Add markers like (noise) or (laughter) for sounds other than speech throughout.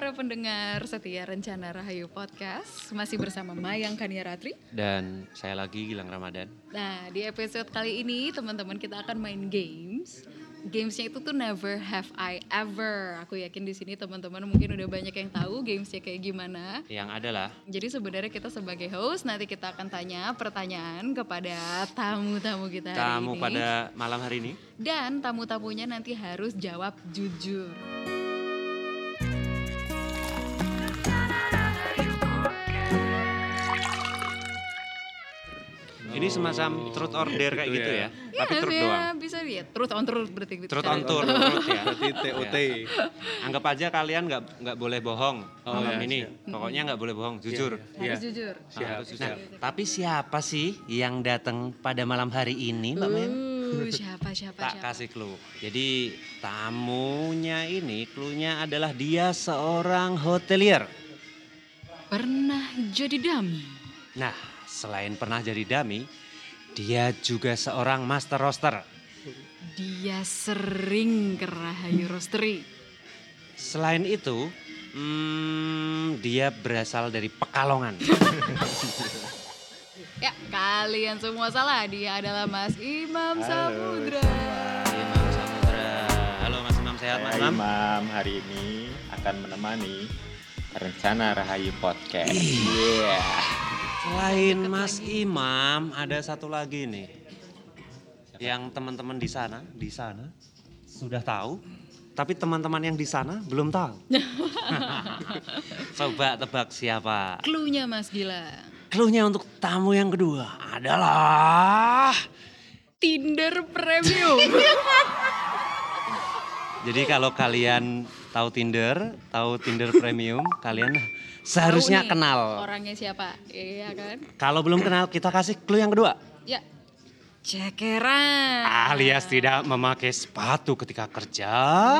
para pendengar setia Rencana Rahayu Podcast. Masih bersama Mayang Kaniaratri. Dan saya lagi Gilang Ramadan. Nah, di episode kali ini teman-teman kita akan main games. Gamesnya itu tuh never have I ever. Aku yakin di sini teman-teman mungkin udah banyak yang tahu gamesnya kayak gimana. Yang adalah Jadi sebenarnya kita sebagai host nanti kita akan tanya pertanyaan kepada tamu-tamu kita hari tamu ini. pada malam hari ini. Dan tamu-tamunya nanti harus jawab jujur. Ini semacam truth or dare kayak gitu ya. Tapi truth ya, doang. bisa ya. Truth on truth berarti. Truth secara- on tour, truth ya. Berarti TOT. Anggap aja kalian nggak nggak boleh bohong malam iya, ini. Pokoknya nggak boleh bohong, jujur. Harus Iya. jujur. Nah, nah, tapi siapa sih yang datang pada malam hari ini, Mbak Mem? Uh, siapa siapa Tak siapa? kasih clue. Jadi tamunya ini, clue-nya adalah dia seorang hotelier. Pernah jadi dami. Nah, selain pernah jadi dami, dia juga seorang master roster. Dia sering ke Rahayu Roastery. Selain itu, hmm, dia berasal dari Pekalongan. (laughs) Ya, kalian semua salah. Dia adalah Mas Imam Halo, Samudra. Imam Samudra. Halo Mas Imam, sehat Mas Imam? Imam hari ini akan menemani rencana Rahayu Podcast. Iya. Selain Mas Imam, ada satu lagi nih. Yang teman-teman di sana, di sana sudah tahu, tapi teman-teman yang di sana belum tahu. (laughs) Coba tebak siapa? Cluenya Mas Gilang. Cluenya untuk tamu yang kedua adalah Tinder Premium. (laughs) Jadi kalau kalian tahu Tinder, tahu Tinder Premium, kalian seharusnya nih kenal. Orangnya siapa? Iya kan? Kalau belum kenal, kita kasih clue yang kedua. Ya. Cekeran. Alias tidak memakai sepatu ketika kerja.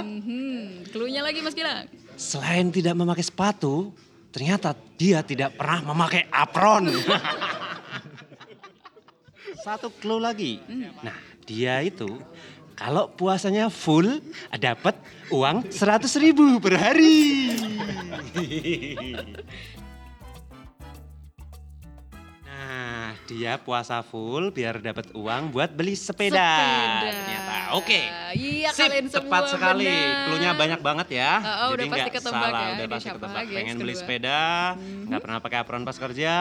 Mhm. Cluenya lagi Mas Gilang. Selain tidak memakai sepatu, ternyata dia tidak pernah memakai apron. (laughs) Satu clue lagi. Nah, dia itu kalau puasanya full dapat uang 100 ribu per hari. Nah, dia puasa full biar dapat uang buat beli sepeda. Sepeda. Ternyata. Oke. Iya Sip, kalian semua tepat sekali. Cluenya banyak banget ya. Oh, oh, udah Jadi pasti nggak ketebak salah, ya. Udah pasti ketebak. lagi ya, Pengen beli sepeda, nggak pernah pakai apron pas kerja,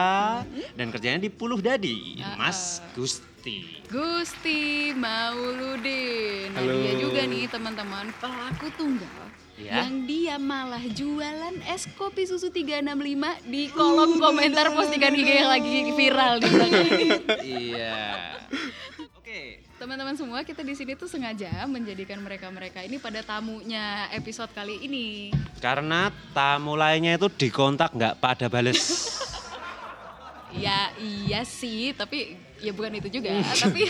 dan kerjanya di Puluh Dadi, Ah, Mas ah. Gusti. Gusti Mauludin. Nah, Halo. dia juga nih teman-teman pelaku tunggal. Ya. Yang dia malah jualan es kopi susu 365 di kolom komentar postingan IG yang lagi viral di belakang ini. iya. Oke. Teman-teman semua, kita di sini tuh sengaja menjadikan mereka-mereka ini pada tamunya episode kali ini. Karena tamu lainnya itu dikontak nggak pada bales. Ya iya sih, tapi ya bukan itu juga. tapi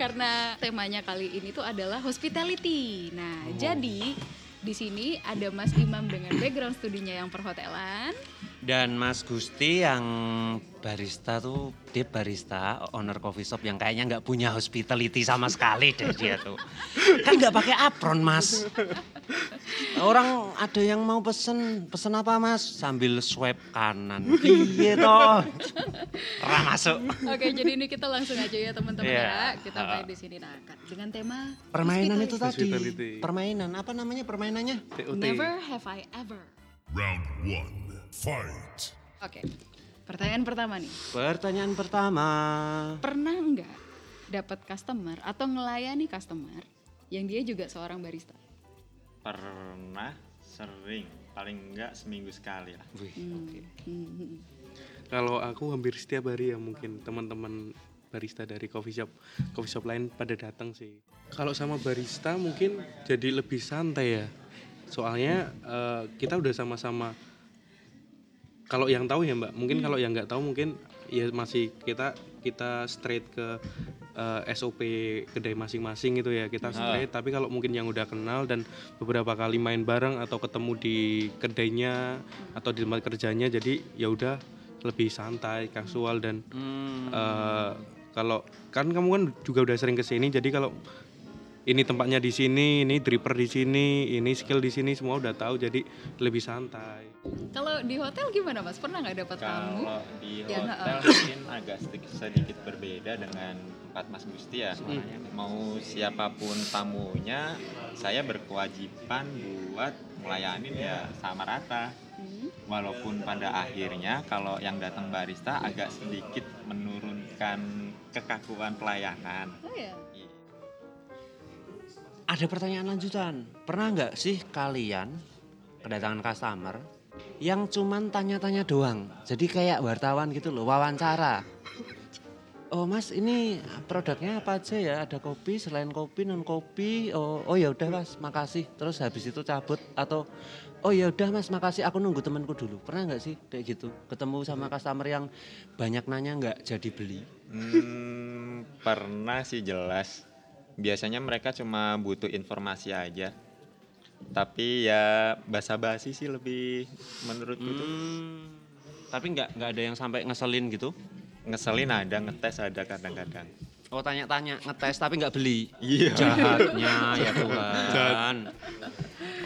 karena temanya kali ini tuh adalah hospitality. Nah, jadi di sini ada Mas Imam dengan background studinya yang perhotelan. Dan Mas Gusti yang barista tuh dia barista owner coffee shop yang kayaknya nggak punya hospitality sama sekali deh dia tuh. Kan nggak pakai apron mas. Orang ada yang mau pesen pesen apa mas? Sambil swipe kanan. Iya toh. Pernah masuk. Oke, jadi ini kita langsung aja ya teman-teman Iya. ya. Kita main di sini nah dengan tema Permainan itu tadi. Hospitality. Permainan apa namanya permainannya? Never have I ever. Round one, fight. Oke. Pertanyaan pertama nih. Pertanyaan pertama. Pernah nggak dapat customer atau ngelayani customer yang dia juga seorang barista? Pernah sering, paling enggak seminggu sekali lah. Wih, oke. Hmm. Kalau aku hampir setiap hari ya mungkin teman-teman barista dari coffee shop coffee shop lain pada datang sih. Kalau sama barista mungkin jadi lebih santai ya. Soalnya eh, kita udah sama-sama kalau yang tahu ya Mbak, mungkin kalau yang nggak tahu mungkin ya masih kita kita straight ke eh, SOP kedai masing-masing gitu ya kita straight. Tapi kalau mungkin yang udah kenal dan beberapa kali main bareng atau ketemu di kedainya atau di tempat kerjanya, jadi ya udah lebih santai, kasual dan Hmm. eh, kalau kan kamu kan juga udah sering ke sini, jadi kalau ini tempatnya di sini, ini dripper di sini, ini skill di sini semua udah tahu jadi lebih santai. Kalau di hotel gimana mas? Pernah nggak dapat tamu? Kalau di Ya, hotel heeh. mungkin agak sedikit, sedikit berbeda dengan tempat Mas Gusti ya. Mau siapa pun tamunya, saya berkewajiban buat melayanin ya sama rata. Hmm. Walaupun pada akhirnya kalau yang datang barista agak sedikit menurunkan kekakuan pelayanan. Oh ya. Ada pertanyaan lanjutan. Pernah nggak sih kalian kedatangan customer yang cuman tanya-tanya doang? Jadi kayak wartawan gitu loh, wawancara. Oh mas, ini produknya apa aja ya? Ada kopi, selain kopi, non kopi. Oh, oh ya udah mas, makasih. Terus habis itu cabut atau oh ya udah mas, makasih. Aku nunggu temanku dulu. Pernah nggak sih kayak gitu? Ketemu sama customer yang banyak nanya nggak jadi beli? Hmm, pernah sih jelas. Biasanya mereka cuma butuh informasi aja. Tapi ya basa-basi sih lebih menurutku tuh. Hmm, tapi nggak nggak ada yang sampai ngeselin gitu? Ngeselin ada, ngetes ada kadang-kadang. Oh tanya-tanya ngetes tapi nggak beli. Iya. Jahatnya ya (laughs) Tuhan.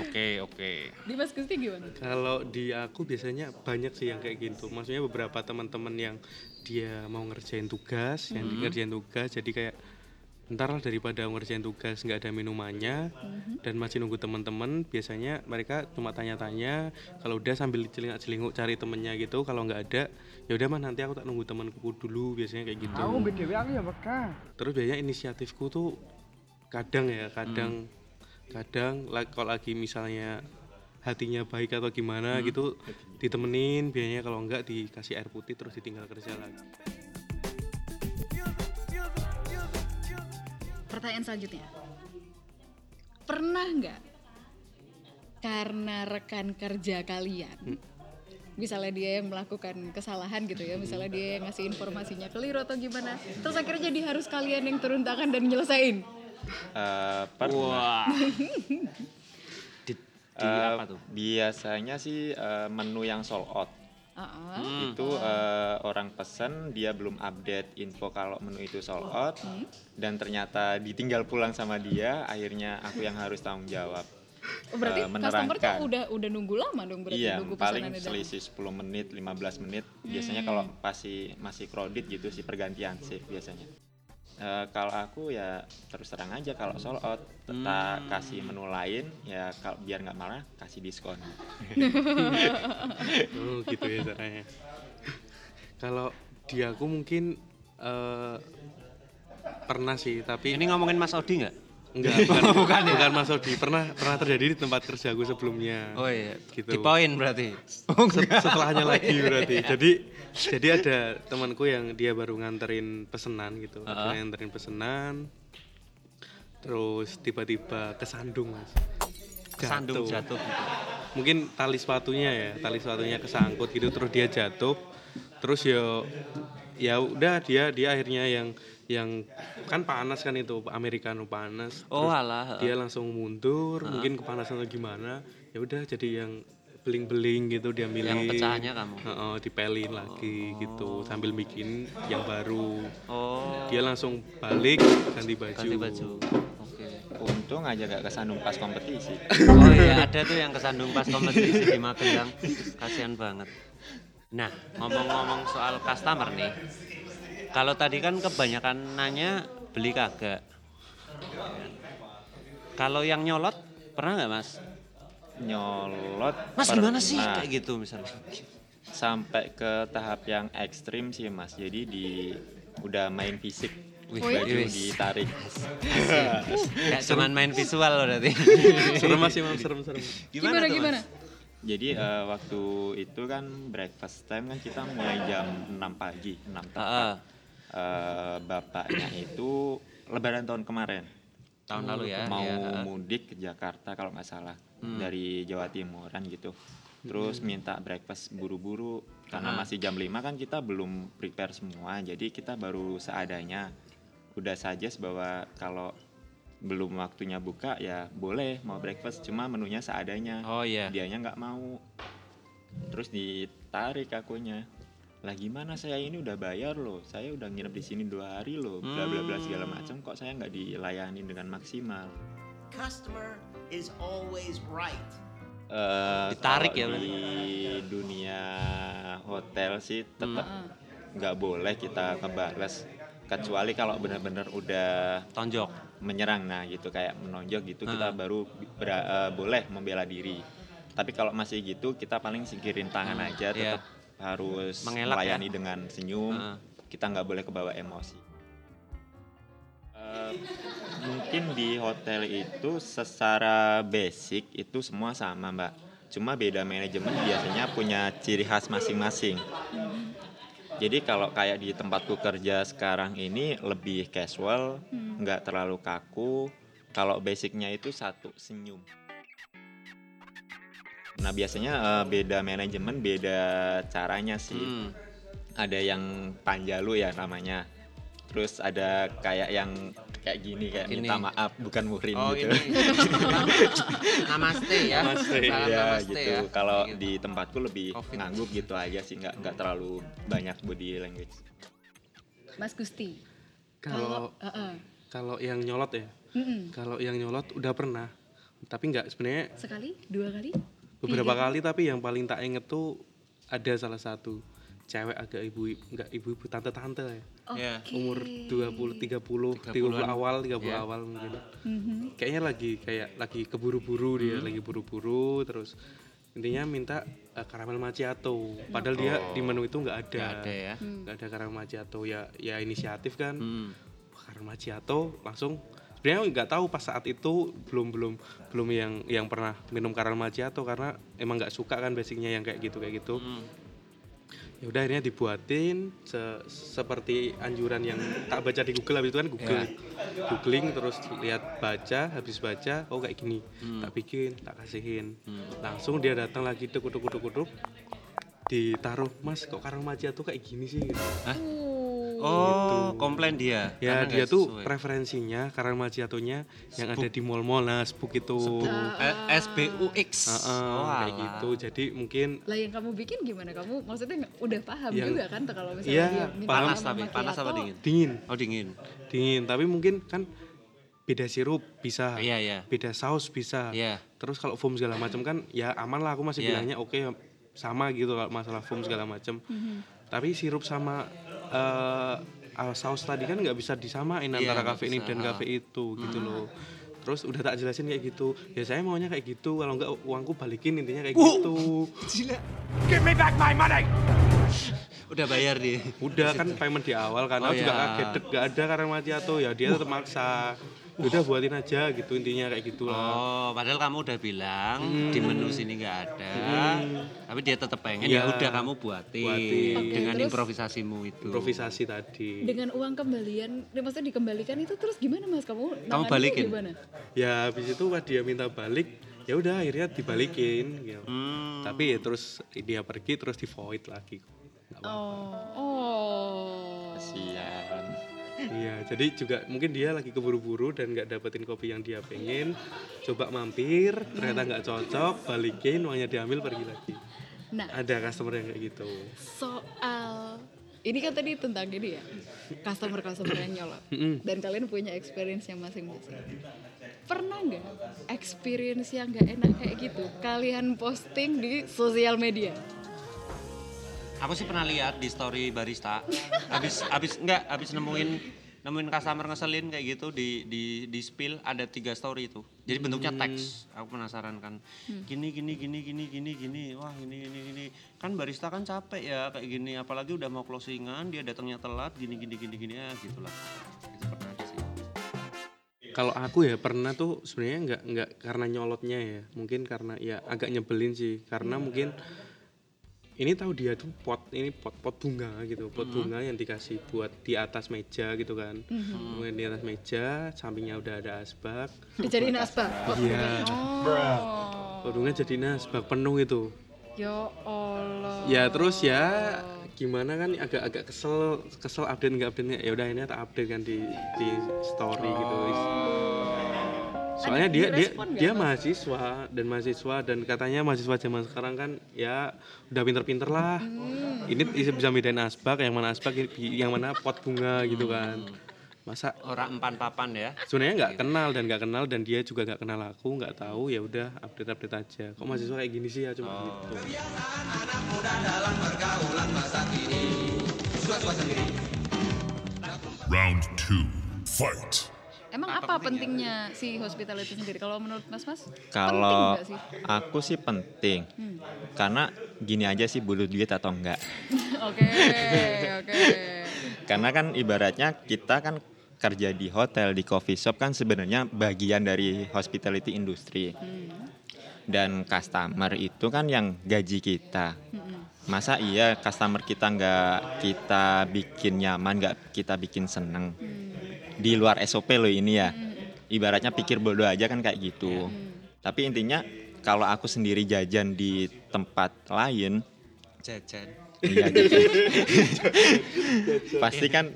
Oke oke. Di Mas Gusti gimana? Kalau di aku biasanya banyak sih yang kayak gitu. Maksudnya beberapa teman-teman yang dia mau ngerjain tugas, yang di- ngerjain tugas, jadi kayak ntar lah daripada ngerjain tugas nggak ada minumannya dan masih nunggu teman-teman biasanya mereka cuma tanya-tanya. Kalau udah sambil celingak-celinguk cari temennya gitu kalau nggak ada ya udah mah nanti aku tak nunggu temanku dulu biasanya kayak gitu. Aku BDW aku ya Mekah. terus biasanya inisiatifku tuh kadang ya kadang kadang la- kalau lagi misalnya hatinya baik atau gimana gitu ditemenin biasanya kalau enggak dikasih air putih terus ditinggal kerja lagi Pertanyaan selanjutnya. Pernah nggak karena rekan kerja kalian, misalnya dia yang melakukan kesalahan gitu ya, misalnya dia yang ngasih informasinya keliru atau gimana, terus akhirnya jadi harus kalian yang turun tangan dan nyelesain. Eh, pernah. Wah. (laughs) di, di Eh, apa tuh? Biasanya sih eh, menu yang sold out. Uh-uh. Hmm. Itu eh, orang pesen dia belum update info kalau menu itu sold out dan ternyata ditinggal pulang sama dia, akhirnya aku yang harus tanggung jawab. Oh, berarti Eh, customer tuh menerangkan. udah udah nunggu lama dong berarti Iya, nunggu paling selisih 10 menit, 15 menit. Biasanya kalau pasti masih crowded gitu sih pergantian shift biasanya. Eh, kalau aku ya terus terang aja kalau sold out tetap kasih menu lain ya kalau biar nggak marah kasih diskon. (laughs) oh gitu ya caranya kalau di aku mungkin eh, pernah sih tapi Ini ngomongin Mas Odi nggak? Enggak (laughs) bukan bukan, bukan Mas Odi pernah pernah terjadi di tempat kerja aku sebelumnya Oh iya. Gitu. Di poin berarti. Set- setelahnya lagi berarti (laughs) jadi jadi ada temanku yang dia baru nganterin pesenan gitu Ah. Dia nganterin pesenan terus tiba-tiba kesandung mas Kesandung jatuh. gitu. mungkin tali sepatunya ya tali sepatunya kesangkut gitu terus dia jatuh terus ya ya udah dia dia akhirnya yang yang kan panas kan itu americano panas Oh terus alah. dia langsung mundur mungkin kepanasan atau gimana ya udah jadi yang beling-beling gitu dia milih Yang pecahannya kamu. Heeh, dipelin lagi gitu sambil bikin yang baru Oh. dia langsung balik ganti baju Ganti baju. Oke. Untung aja gak kesandung pas kompetisi. (laughs) Oh iya ada tuh yang kesandung pas kompetisi di Magelang. Kasihan banget. Nah ngomong-ngomong soal customer nih. Kalau tadi kan kebanyakan nanya beli kagak. Kalau yang nyolot pernah nggak mas? Nyolot. Mas gimana sih pernah. kayak gitu misalnya? Sampai ke tahap yang ekstrim sih mas. Jadi di udah main fisik. Wih, Oh iya? baju ditarik. Kayak cuman main visual loh berarti. serem mas Imam serem serem Gimana tuh, Mas? gimana? Jadi eh, waktu itu kan breakfast time kan kita mulai jam 6 pagi, 6 tepat. Ah, ah. Eh, bapaknya itu lebaran tahun kemarin tahun lalu ya. mau ah. mudik ke Jakarta kalau nggak salah Hmm. dari Jawa Timuran gitu. Terus minta breakfast buru-buru karena Ah. masih jam 5 kan kita belum prepare semua. Jadi kita baru seadanya. Udah saja bahwa kalau belum waktunya buka ya boleh mau breakfast cuma menunya seadanya. Oh iya. Dianya nggak mau. Terus ditarik akunya. Lah gimana saya? Ini udah bayar loh. Saya udah nginep di sini dua hari loh. Bla bla bla segala Hmm. macam kok saya nggak dilayani dengan maksimal? Customer is always right. Eh, Ditarik ya, di dunia hotel sih tetap Heeh. nggak boleh kita kebales kecuali kalau benar-benar udah Tonjok. menyerang. Nah gitu. Kayak menonjok gitu Ah. kita baru bera- eh, boleh membela diri. Tapi kalau masih gitu kita paling singkirin tangan Hmm, aja tetap harus Mengelak melayani ya? dengan senyum Ah. kita nggak boleh kebawa emosi Eh, mungkin di hotel itu secara basic itu semua sama mbak cuma beda manajemen biasanya punya ciri khas masing-masing jadi kalau kayak di tempatku kerja sekarang ini lebih casual, nggak terlalu kaku. Kalau basicnya itu satu senyum. Nah biasanya eh, beda manajemen, beda caranya sih. Hmm. Ada yang panjalu ya namanya. Terus ada kayak yang kayak gini kayak Gini. minta maaf bukan muhrim Oh gitu. ini. (laughs) namaste ya. Namaste. Salam Iya namaste gitu. ya. Kalau Gitu. di tempatku lebih Covid. ngangguk gitu aja sih, nggak nggak terlalu banyak body language. Mas Gusti. Kalau Heeh. kalau yang nyolot ya, Mm-mm. kalau yang nyolot udah pernah, tapi nggak sebenarnya Sekali, dua kali? Beberapa Tiga? kali tapi yang paling tak inget tuh ada salah satu cewek agak ibu nggak ibu-ibu tante-tante ya Iya. Oke. umur 20 30 30 30-an. awal 30 Iya. awal mungkin Mhm. kayaknya lagi kayak lagi keburu-buru dia lagi buru-buru terus intinya minta eh, karamel macchiato padahal dia di menu itu nggak ada Nggak ada ya. nggak ada karamel macchiato ya ya inisiatif kan Hmm. Karamel macchiato langsung sebenarnya nggak tahu pas saat itu belum belum belum yang yang pernah minum karamel macchiato karena emang nggak suka kan basicnya yang kayak gitu kayak gitu. Hmm. ya udah akhirnya dibuatin se- seperti anjuran yang tak baca di Google habis itu kan Google googling terus lihat baca habis baca oh kayak gini. Tak bikin tak kasihin. Langsung dia datang lagi tuk tuk tuk tuk ditaruh mas kok karang macchiato kayak gini sih? Gitu. Oh, komplain dia. ya Karena dia tuh sesuai. preferensinya karang macchiatonya yang ada di mall-mall nah spook itu SBUX. Heeh, Oh, kayak alah. gitu jadi mungkin Lah yang kamu bikin gimana? Kamu maksudnya udah paham Yang- juga kan tuh kalau misalnya Iya, dia minta Panas tapi, panas apa dingin? dingin Oh, dingin. dingin tapi mungkin kan beda sirup bisa Iya, iya. beda saus bisa Iya. terus kalau foam segala macam kan ya aman lah aku masih Iya. bilangnya oke sama gitu kalau masalah foam segala macam Mhm. tapi sirup sama eh, ah, saus tadi kan nggak bisa disamain Iya, antara kafe ini bisa, dan kafe itu gitu loh. Terus udah tak jelasin kayak gitu. Ya saya maunya kayak gitu. Kalau nggak uangku balikin intinya kayak gitu. Udah bayar dia. udah kan payment di awal karena Oh, juga iya. kaget. Gak ada karena macchiato ya dia tetap maksa udah buatin aja gitu intinya kayak gitulah Oh, padahal kamu udah bilang di menu sini nggak ada, tapi dia tetap pengen ya Iya. udah kamu buatin, Buatin. Oke, dengan terus? improvisasimu itu. improvisasi tadi dengan uang kembalian, ya maksudnya dikembalikan itu terus gimana mas? Kamu nanganinnya balikin? Gimana? ya habis itu pas dia minta balik ya udah akhirnya dibalikin gitu. Hmm. tapi ya terus dia pergi terus di void lagi Nggak apa-apa. Oh, oh. Kasihan. Iya jadi juga mungkin dia lagi keburu-buru dan nggak dapetin kopi yang dia pengen. Coba mampir ternyata nggak cocok balikin uangnya diambil pergi lagi. Nah, ada customer yang kayak gitu. Soal ini kan tadi tentang ini ya customer customer yang nyolot. Dan kalian punya experience yang masing-masing. Pernah nggak experience yang nggak enak kayak gitu kalian posting di sosial media Aku sih pernah lihat di story barista. Habis habis enggak habis nemuin nemuin customer ngeselin kayak gitu di di di spill ada tiga story itu. Jadi bentuknya teks. Aku penasaran kan. Gini gini gini gini gini gini. Wah, ini ini ini. Kan barista kan capek ya kayak gini apalagi udah mau closingan dia datangnya telat gini gini gini gini ya gitulah. Itu pernah ada sih. kalau aku ya pernah tuh sebenarnya nggak nggak karena nyolotnya ya mungkin karena ya agak nyebelin sih karena mungkin ini tahu dia tuh pot ini pot pot bunga gitu. Pot bunga yang dikasih buat di atas meja gitu kan. Kemudian di atas meja sampingnya udah ada asbak. Dijadiin asbak? Iya. oh pot bunga jadi asbak penuh itu. Ya Allah. Ya terus ya gimana kan agak-agak kesel kesel update nggak update ya udah ini tak update kan di di story gitu soalnya dia dia dia mahasiswa dan mahasiswa dan katanya mahasiswa zaman sekarang kan ya udah pinter-pinter lah. Hmm. ini bisa bedain asbak yang mana asbak yang mana pot bunga gitu kan. Masa Orang empan papan ya. sebenarnya nggak kenal dan nggak kenal dan dia juga nggak kenal aku nggak tahu ya udah update update aja. Kok mahasiswa kayak gini sih ya? Cuma gitu. Round two. Fight. Emang apa, pentingnya si hospitality sendiri? Kalau menurut Mas Mas, Kalau sih? aku sih penting, karena gini aja sih butuh duit atau enggak. (laughs) Oke, oke. (laughs) Karena kan ibaratnya kita kan kerja di hotel, di coffee shop kan sebenarnya bagian dari hospitality industry. Dan customer itu kan yang gaji kita. Masa iya customer kita nggak kita bikin nyaman, nggak kita bikin seneng. Di luar SOP loh ini ya. Ibaratnya pikir bodoh aja kan kayak gitu. Tapi intinya kalau aku sendiri jajan di tempat lain, Jajan. Iya, jajan. (laughs) Pasti kan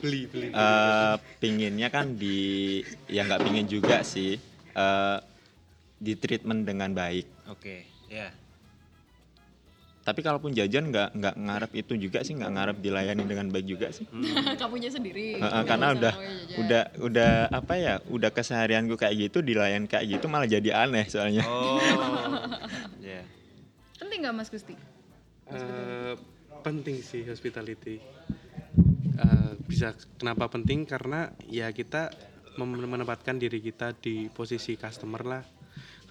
beli beli eh pinginnya kan di ya nggak pingin juga sih eh di treatment dengan baik. Oke, ya. Tapi kalaupun jajan nggak nggak ngarep itu juga sih nggak ngarep dilayani dengan baik juga sih. (laughs) Kamunya sendiri. Eh, karena udah mau jajan. udah udah apa ya udah keseharianku kayak gitu dilayan kayak gitu malah jadi aneh soalnya. Oh. (laughs) ya. Penting nggak Mas Gusti? Eh, penting sih hospitality Eh, bisa kenapa penting karena ya kita menempatkan diri kita di posisi customer lah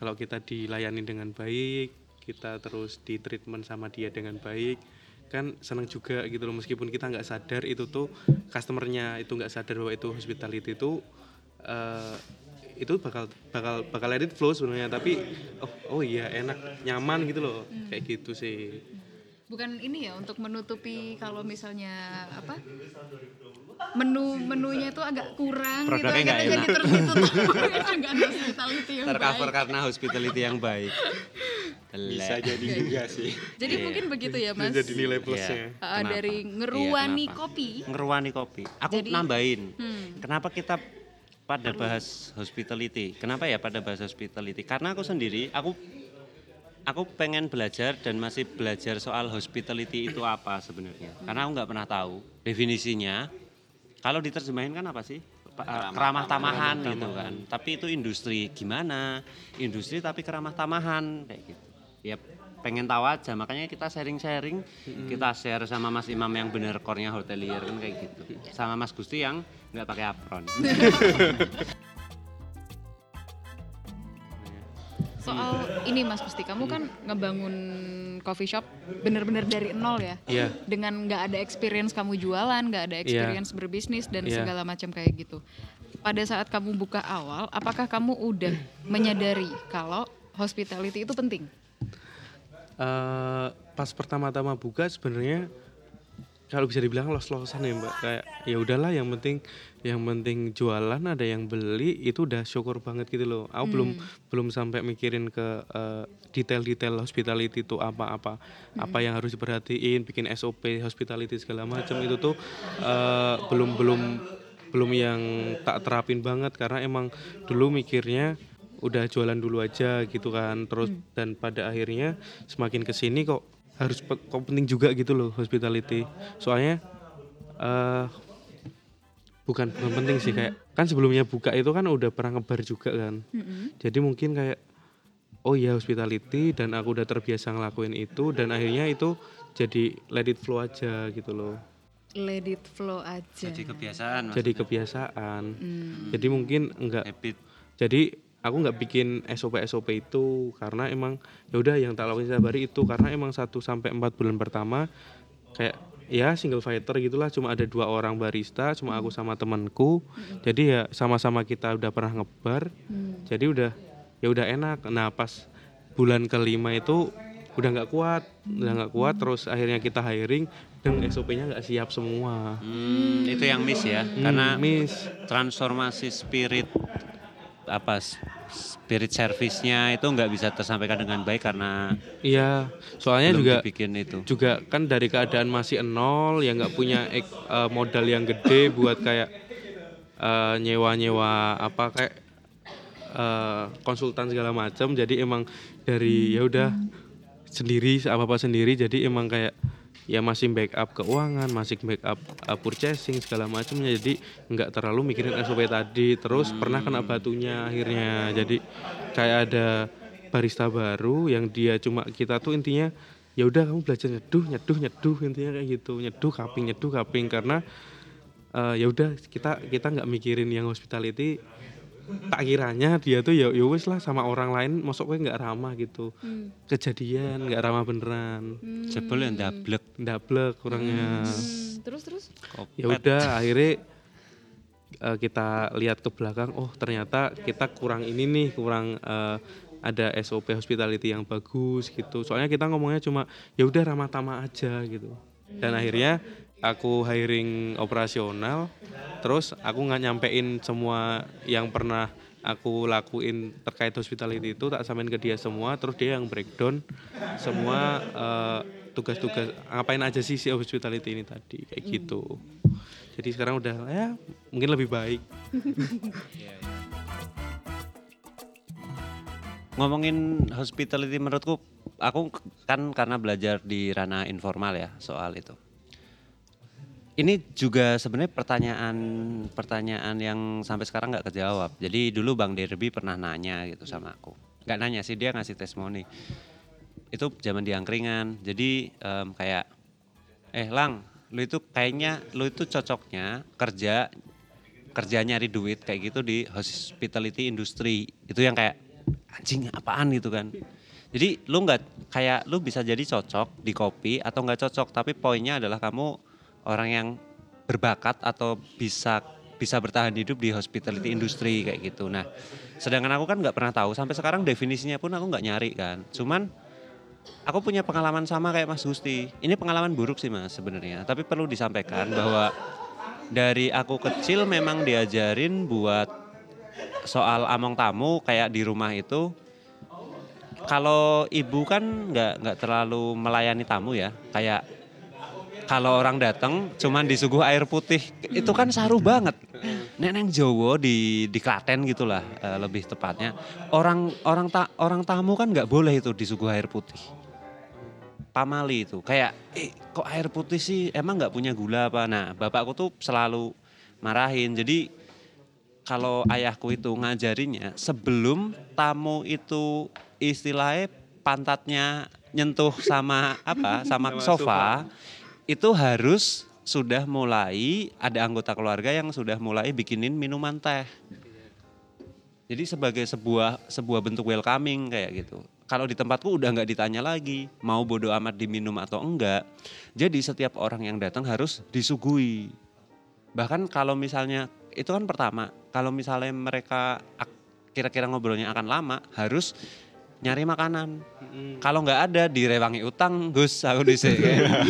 kalau kita dilayani dengan baik kita terus di treatment sama dia dengan baik kan senang juga gitu loh meskipun kita nggak sadar itu tuh customernya itu nggak sadar bahwa itu hospitality itu eh, itu bakal bakal bakal let it flow sebenarnya tapi oh oh iya enak nyaman gitu loh kayak gitu sih Bukan ini ya untuk menutupi kalau misalnya apa? Menu menunya itu agak kurang gitu Produknya nggak akhirnya jadi (laughs) (laughs) hospitality yang Tercover baik. karena hospitality yang baik. (laughs) Bisa jadi juga (laughs) sih. Jadi mungkin begitu ya Mas. jadi nilai plusnya Iya. Uh, Kenapa? dari Iya, ngeruani kenapa? kopi. Ngeruani kopi. Aku Jadi- nambahin. Hmm. Kenapa kita pada bahas hospitality? Kenapa ya pada bahas hospitality? Karena aku sendiri, aku aku pengen belajar dan masih belajar soal hospitality itu apa sebenarnya. Karena aku nggak pernah tahu definisinya. Kalau diterjemahin kan apa sih? Eh, Keramah tamahan gitu kan. Tapi itu industri gimana? Industri tapi keramah tamahan kayak gitu. Ya pengen tahu aja makanya kita sharing-sharing kita share sama Mas Imam yang bener core-nya hotelier kan kayak gitu sama Mas Gusti yang nggak pakai apron (laughs) Soal ini Mas Gusti, kamu kan ngebangun coffee shop bener-bener dari nol ya? Iya. Dengan nggak ada experience kamu jualan, nggak ada experience berbisnis dan Iya. segala macam kayak gitu. Pada saat kamu buka awal, apakah kamu udah menyadari kalau hospitality itu penting? Eh pas pertama-tama buka sebenarnya kalau bisa dibilang los-losan ya mbak. Kayak ya udahlah yang penting yang penting jualan ada yang beli itu udah syukur banget gitu loh. Aku belum belum sampai mikirin ke eh, detail-detail hospitality itu apa-apa. Apa yang harus diperhatiin bikin SOP hospitality segala macam itu tuh eh, belum belum belum yang tak terapin banget. Karena emang dulu mikirnya udah jualan dulu aja gitu kan. Terus dan pada akhirnya semakin ke sini kok harus pe- kok penting juga gitu loh hospitality. Soalnya eh bukan bukan penting sih kayak kan sebelumnya buka itu kan udah pernah ngebar juga kan. Jadi mungkin kayak oh ya hospitality dan aku udah terbiasa ngelakuin itu dan akhirnya itu jadi let it flow aja gitu loh. Let it flow aja. jadi kebiasaan jadi maksudnya. kebiasaan. Hmm. jadi mungkin enggak habit. jadi aku nggak bikin SOP SOP itu karena emang ya udah yang tak lakuin setiap hari itu. Karena emang 1 sampai 4 bulan pertama kayak ya single fighter gitulah. Cuma ada dua orang barista cuma aku sama temanku. Jadi ya sama-sama kita udah pernah ngebar. Jadi udah ya udah enak. Nah pas bulan kelima itu udah nggak kuat udah nggak kuat. Terus akhirnya kita hiring dan SOP-nya nggak siap semua. Hmm, itu yang miss ya. Hmm, karena miss. transformasi spirit apa spirit service-nya itu nggak bisa tersampaikan dengan baik karena iya soalnya juga dibikin itu. juga kan dari keadaan masih nol yang nggak punya ek- eh, modal yang gede buat kayak eh, nyewa-nyewa apa kayak eh, konsultan segala macam. Jadi emang dari ya udah sendiri apa apa sendiri. Jadi emang kayak ya masih backup keuangan masih backup uh, purchasing segala macamnya. Jadi nggak terlalu mikirin SOP tadi. Terus pernah kena batunya akhirnya. Jadi kayak ada barista baru yang dia cuma kita tuh intinya ya udah kamu belajar nyeduh nyeduh nyeduh intinya kayak gitu. Nyeduh cupping nyeduh cupping. Karena eh, ya udah kita kita nggak mikirin yang hospitality tak kiranya dia tuh ya ya wis lah sama orang lain masuk gue nggak ramah gitu. Kejadian nggak ramah beneran. Jebol yang dablek. ndablek. Kurangnya Hmm, terus terus? Ya udah akhirnya eh, kita lihat ke belakang oh ternyata kita kurang ini nih kurang eh, ada SOP hospitality yang bagus gitu. Soalnya kita ngomongnya cuma ya udah ramah tamah aja gitu. Dan akhirnya aku hiring operasional terus aku nggak nyampein semua yang pernah aku lakuin terkait hospitality itu tak samain ke dia semua terus dia yang breakdown semua eh, tugas-tugas ngapain aja sih si hospitality ini tadi kayak gitu. Jadi sekarang udah ya mungkin lebih baik. (laughs) Ngomongin hospitality menurutku, aku kan karena belajar di ranah informal ya soal itu. Ini juga sebenarnya pertanyaan pertanyaan yang sampai sekarang nggak kejawab. Jadi dulu Bang Derby pernah nanya gitu sama aku. Nggak nanya sih dia ngasih testimoni. Itu zaman di angkringan. Jadi em, kayak eh Lang, lu itu kayaknya lu itu cocoknya kerja kerja nyari duit kayak gitu di hospitality industry. Itu yang kayak anjing apaan gitu kan. Jadi lu nggak kayak lu bisa jadi cocok di kopi atau nggak cocok, tapi poinnya adalah kamu orang yang berbakat atau bisa bisa bertahan hidup di hospitality industry kayak gitu. Nah, sedangkan aku kan nggak pernah tahu sampai sekarang definisinya pun aku nggak nyari kan. Cuman aku punya pengalaman sama kayak Mas Gusti. Ini pengalaman buruk sih Mas sebenarnya, tapi perlu disampaikan bahwa dari aku kecil memang diajarin buat soal among tamu kayak di rumah itu kalau ibu kan nggak nggak terlalu melayani tamu ya kayak kalau orang datang cuman disuguh air putih itu kan saru banget. Neneng Jowo di di Klaten gitulah eh, lebih tepatnya. Orang orang ta, orang tamu kan nggak boleh itu disuguh air putih. Pamali itu kayak eh kok air putih sih? Emang nggak punya gula apa? Nah bapakku tuh selalu marahin. Jadi kalau ayahku itu ngajarinya sebelum tamu itu istilahnya pantatnya nyentuh sama apa sama Sama sofa itu harus sudah mulai ada anggota keluarga yang sudah mulai bikinin minuman teh. Jadi sebagai sebuah sebuah bentuk welcoming kayak gitu. Kalau di tempatku udah nggak ditanya lagi mau bodo amat diminum atau enggak. Jadi setiap orang yang datang harus disuguhi. Bahkan kalau misalnya itu kan pertama, kalau misalnya mereka ak- kira-kira ngobrolnya akan lama, harus nyari makanan. Kalau nggak ada direwangi utang, Gus aku dhisik.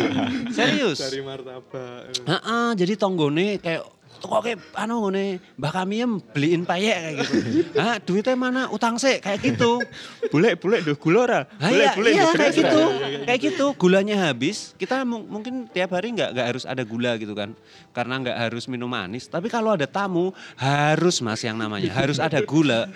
(laughs) Serius. dari martabak Heeh, jadi tonggone kayak kok kayak anu ngene Mbah Kamiem beliin payek kayak gitu. Hah, (laughs) duitnya mana? Utang sih kayak gitu. (laughs) Boleh, boleh, duh gula ora? Ah, Boleh, iya, boleh. iya, kayak gitu. bener. Kayak gitu, gulanya habis, kita mu- mungkin tiap hari nggak nggak harus ada gula gitu kan. Karena nggak harus minum manis, tapi kalau ada tamu harus Mas yang namanya, harus ada gula.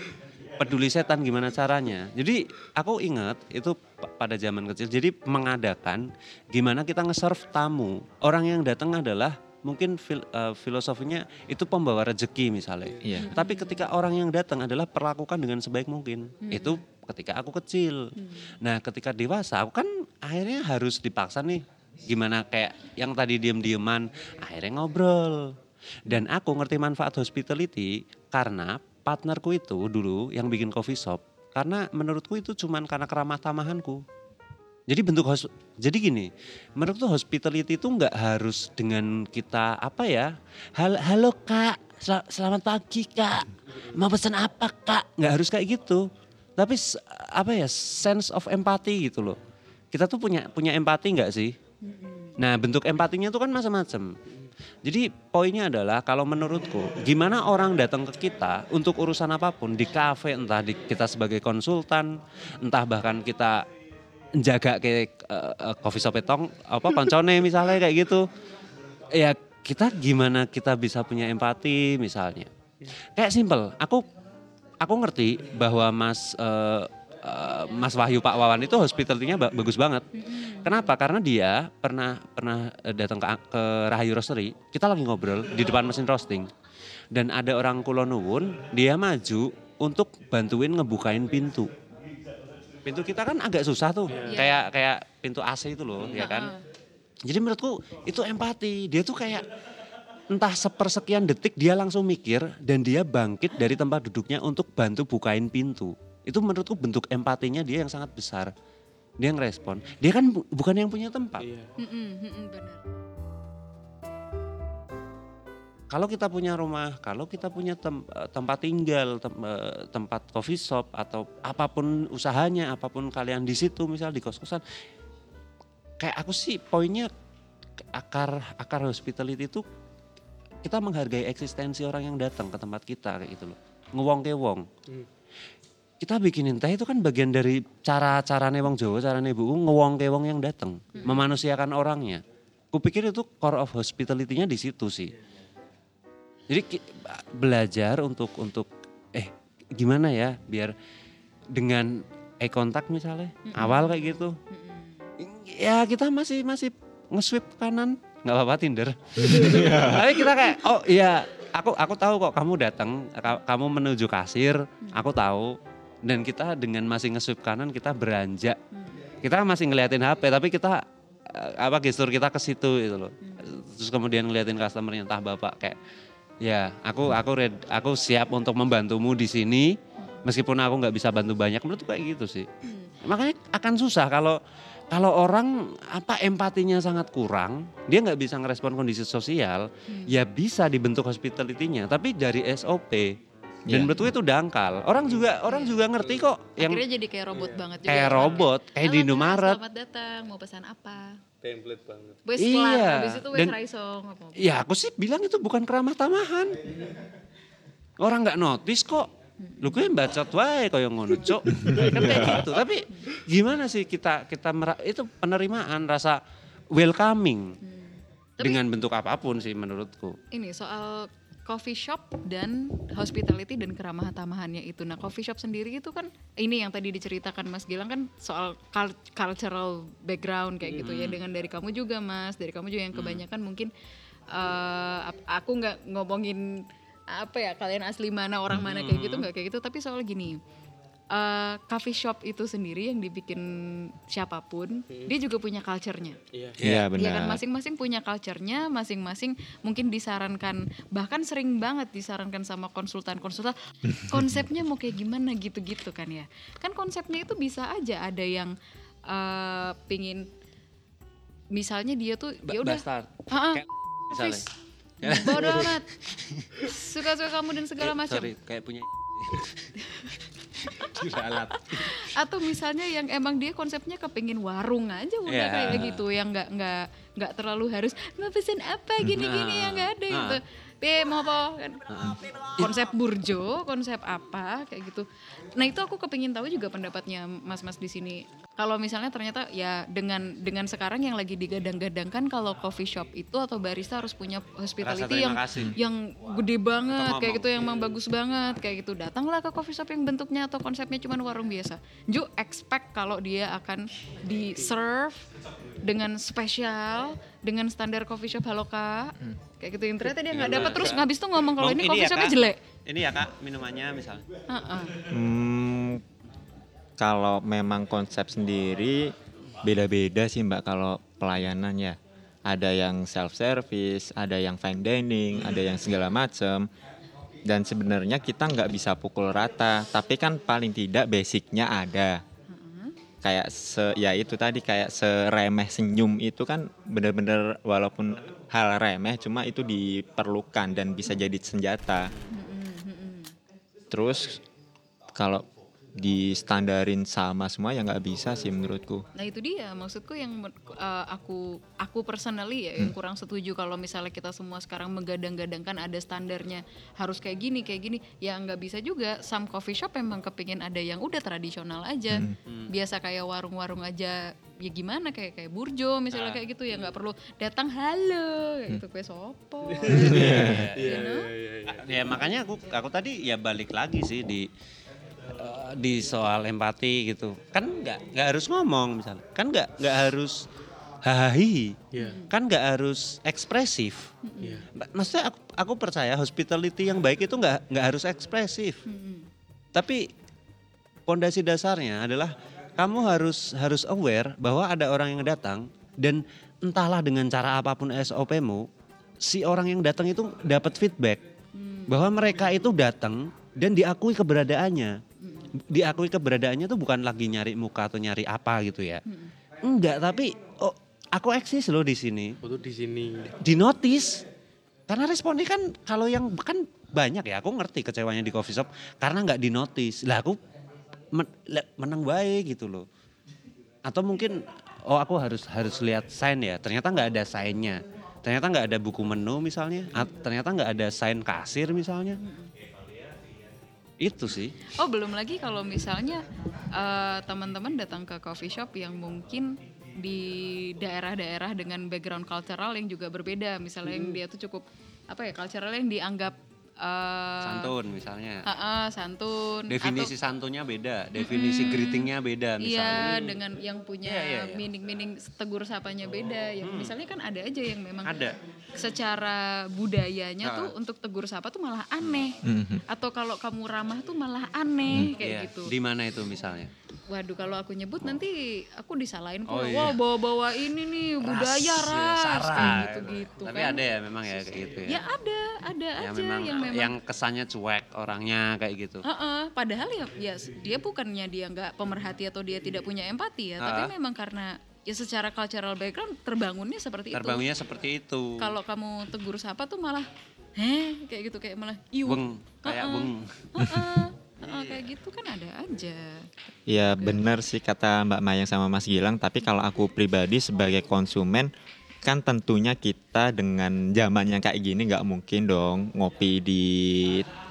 Peduli setan gimana caranya. Jadi aku ingat itu pa- pada zaman kecil. Jadi mengadakan gimana kita nge-serve tamu. Orang yang datang adalah mungkin fil- eh, filosofinya itu pembawa rezeki misalnya. Iya. Tapi ketika orang yang datang adalah perlakukan dengan sebaik mungkin. Itu ketika aku kecil. Nah, ketika dewasa aku kan akhirnya harus dipaksa nih gimana kayak yang tadi diem-dieman akhirnya ngobrol. Dan aku ngerti manfaat hospitality karena partnerku itu dulu yang bikin coffee shop karena menurutku itu cuman karena keramah tamahanku. Jadi bentuk hos jadi gini, menurutku hospitality itu nggak harus dengan kita apa ya? Hal halo kak, sel- selamat pagi kak, mau pesan apa kak? Nggak harus kayak gitu. Tapi apa ya sense of empathy gitu loh. Kita tuh punya punya empati nggak sih? Nah bentuk empatinya tuh kan macam-macam. Jadi poinnya adalah kalau menurutku gimana orang datang ke kita untuk urusan apa pun di kafe entah di, kita sebagai konsultan entah bahkan kita jaga kayak eh, eh, coffee shop tong apa (laughs) koncone misalnya kayak gitu ya kita gimana kita bisa punya empati misalnya. Kayak simple aku aku ngerti bahwa Mas eh, eh, Mas Wahyu Pak Wawan itu hospitality-nya ba- bagus banget. Kenapa? Karena dia pernah pernah eh, datang ke, ke Rahayu Roastery, kita lagi ngobrol di depan mesin roasting. Dan ada orang Kulonwun, dia maju untuk bantuin ngebukain pintu. Pintu kita kan agak susah tuh, kayak kayak pintu AC itu loh, ya kan? Jadi menurutku itu empati. Dia tuh kayak entah sepersekian detik dia langsung mikir dan dia bangkit dari tempat duduknya untuk bantu bukain pintu. Itu menurutku bentuk empatinya dia yang sangat besar. Dia ngerespon. Dia kan bu- bukan yang punya tempat. Iya. Benar. Kalau kita punya rumah, kalau kita punya tem- eh, tempat tinggal, tem- eh, tempat coffee shop atau apa pun usahanya, apa pun kalian di situ, misal di kos-kosan, kayak aku sih poinnya akar akar hospitality itu kita menghargai eksistensi orang yang datang ke tempat kita kayak gitu loh. Ngewong ke wong. Hmm. Kita bikinin teh itu kan bagian dari cara-carane wong Jawa, carane Bu ngewong ke wong yang datang, memanusiakan orangnya. Kupikir itu core of hospitality-nya di situ sih. Jadi belajar untuk untuk eh gimana ya biar dengan eye contact misalnya awal kayak gitu. Ya kita masih masih nge-swipe kanan nggak apa-apa Tinder. (laughs) Tapi kita kayak oh iya aku aku tahu kok kamu datang ka- kamu menuju kasir aku tahu dan kita dengan masih nge-swipe kanan kita beranjak. Kita masih ngeliatin HP tapi kita eh, apa gestur kita ke situ itu loh. Terus kemudian ngeliatin customernya entah bapak kayak ya aku aku red- aku siap untuk membantumu di sini meskipun aku nggak bisa bantu banyak. Menurut kayak gitu sih. Makanya akan susah kalau kalau orang apa empatinya sangat kurang dia nggak bisa ngerespon kondisi sosial ya bisa dibentuk hospitality-nya. Tapi dari SOP dan Iya. menurutku itu dangkal orang juga orang juga ngerti kok yang Akhirnya jadi kayak robot banget juga. kayak ya, robot kayak Halo, di Indomaret Selamat datang, mau pesan apa? Template banget. Wes Iya, kelar, habis itu wes dan- raisong. Apa Ya aku sih bilang itu bukan keramah tamahan. Orang nggak notice kok. Lu kue bacot wae kaya ngono, Cuk. (laughs) kan kayak gitu. Tapi gimana sih kita kita mera- itu penerimaan rasa welcoming Tapi- dengan bentuk apa pun sih menurutku. Ini soal coffee shop dan hospitality dan keramah tamahannya itu. Nah, coffee shop sendiri itu kan ini yang tadi diceritakan Mas Gilang kan soal cul- cultural background kayak gitu ya. Dengan dari kamu juga Mas, dari kamu juga yang kebanyakan mungkin eh, ap- aku nggak ngomongin apa ya kalian asli mana orang mana kayak gitu nggak kayak gitu. Tapi soal gini eh, coffee shop itu sendiri yang dibikin siapa pun dia juga punya culture-nya Iya. Iya Iya kan benar. masing-masing punya culture-nya, masing-masing mungkin disarankan bahkan sering banget disarankan sama konsultan-konsultan (laughs) konsepnya mau kayak gimana gitu-gitu kan ya. Kan konsepnya itu bisa aja ada yang eh, pingin misalnya dia tuh ya udah Bastard. ah, ah, Kayak misalnya. office. bodo (laughs) amat suka-suka kamu dan segala macam Sorry, kayak punya (laughs) (laughs) atau misalnya yang emang dia konsepnya kepingin warung aja udah Iya. kayak gitu yang nggak nggak nggak terlalu harus mau pesen apa gini-gini Nah. yang nggak ada Nah. gitu Be, mau apa kan? Konsep burjo konsep apa kayak gitu. Nah itu aku kepingin tahu juga pendapatnya mas-mas di sini. Kalau misalnya ternyata ya dengan dengan sekarang yang lagi digadang-gadangkan kalau coffee shop itu atau barista harus punya hospitality yang yang gede banget kayak gitu yang emang bagus banget kayak gitu. Datanglah ke coffee shop yang bentuknya atau konsepnya cuma warung biasa. Ju expect kalau dia akan di serve dengan spesial dengan standar coffee shop halo kak kayak gitu yang ternyata dia nggak dapat terus ngabis tuh ngomong kalau ini ini coffee ya, shopnya Kak? jelek Ini ya kak minumannya misalnya. Heeh. Hmm, kalau memang konsep sendiri beda-beda sih mbak kalau pelayanannya. Ada yang self service, ada yang fine dining, ada yang segala macam. Dan sebenarnya kita nggak bisa pukul rata, tapi kan paling tidak basicnya ada. Kayak se ya itu tadi kayak seremeh senyum itu kan bener-bener walaupun hal remeh cuma itu diperlukan dan bisa jadi senjata. Terus kalau di standarin sama semua ya nggak bisa sih menurutku. Nah itu dia. Maksudku yang eh, aku aku personally ya yang kurang setuju kalau misalnya kita semua sekarang menggadang-gadangkan ada standarnya harus kayak gini kayak gini. Ya nggak bisa juga. Some coffee shop memang kepingin ada yang udah tradisional aja. Biasa kayak warung-warung aja ya gimana kayak kayak burjo misalnya kayak gitu ya nggak perlu datang halo kayak gitu kue sopo? (laughs) You know? Ya makanya aku aku tadi ya balik lagi sih di eh, di soal empati gitu. Kan nggak nggak harus ngomong misalnya. Kan nggak nggak harus hahaha. Iya. Kan nggak harus ekspresif. Ma- Maksudnya aku, aku percaya hospitality yang baik itu nggak nggak harus ekspresif. Tapi pondasi dasarnya adalah kamu harus harus aware bahwa ada orang yang datang dan entahlah dengan cara apa pun SOP-mu, si orang yang datang itu dapat feedback bahwa mereka itu datang dan diakui keberadaannya. Diakui keberadaannya itu bukan lagi nyari muka atau nyari apa gitu ya. Enggak, tapi oh, aku eksis loh di sini. Aku tuh di sini. di notice. Karena responnya kan kalau yang kan banyak ya aku ngerti kecewanya di coffee shop karena nggak di notice. Lah aku men- le- menang baik gitu loh. Atau mungkin oh aku harus harus lihat sign ya ternyata nggak ada signnya. Ternyata nggak ada buku menu misalnya At- ternyata nggak ada sign kasir misalnya itu sih. Oh belum lagi kalau misalnya eh, teman-teman datang ke coffee shop yang mungkin di daerah-daerah dengan background cultural yang juga berbeda, misalnya yang dia tuh cukup apa ya cultural yang dianggap eh, santun misalnya ah, ah, santun. definisi atau- santunya beda definisi greetingnya beda misalnya Iya, dengan yang punya Iya, iya, iya. meaning-meaning tegur sapanya beda. Yang misalnya kan ada aja yang memang Ada. secara budayanya tuh untuk tegur sapa tuh malah aneh. Atau kalau kamu ramah tuh malah aneh kayak Iya. gitu. di mana itu misalnya Waduh kalau aku nyebut nanti aku disalahin Oh, pula. iya. Wah bawa-bawa ini nih budaya Ras, ya, ras kayak gitu-gitu tapi kan. ada ya memang ya kayak gitu ya Ya ada, ada yang aja memang, yang memang yang kesannya cuek orangnya kayak gitu. Heeh, padahal ya, ya dia bukannya dia nggak pemerhati atau dia tidak punya empati ya, tapi Ah. memang karena ya secara cultural background terbangunnya seperti Terbangunnya seperti itu. itu. Kalau kamu tegur sapa tuh malah, heh kayak gitu kayak malah iu. beng kayak Heeh. beng. Heeh, heeh, kayak gitu kan ada aja. Ya benar sih kata Mbak Mayang sama Mas Gilang, tapi kalau aku pribadi sebagai konsumen kan tentunya kita dengan zaman yang kayak gini nggak mungkin dong ngopi di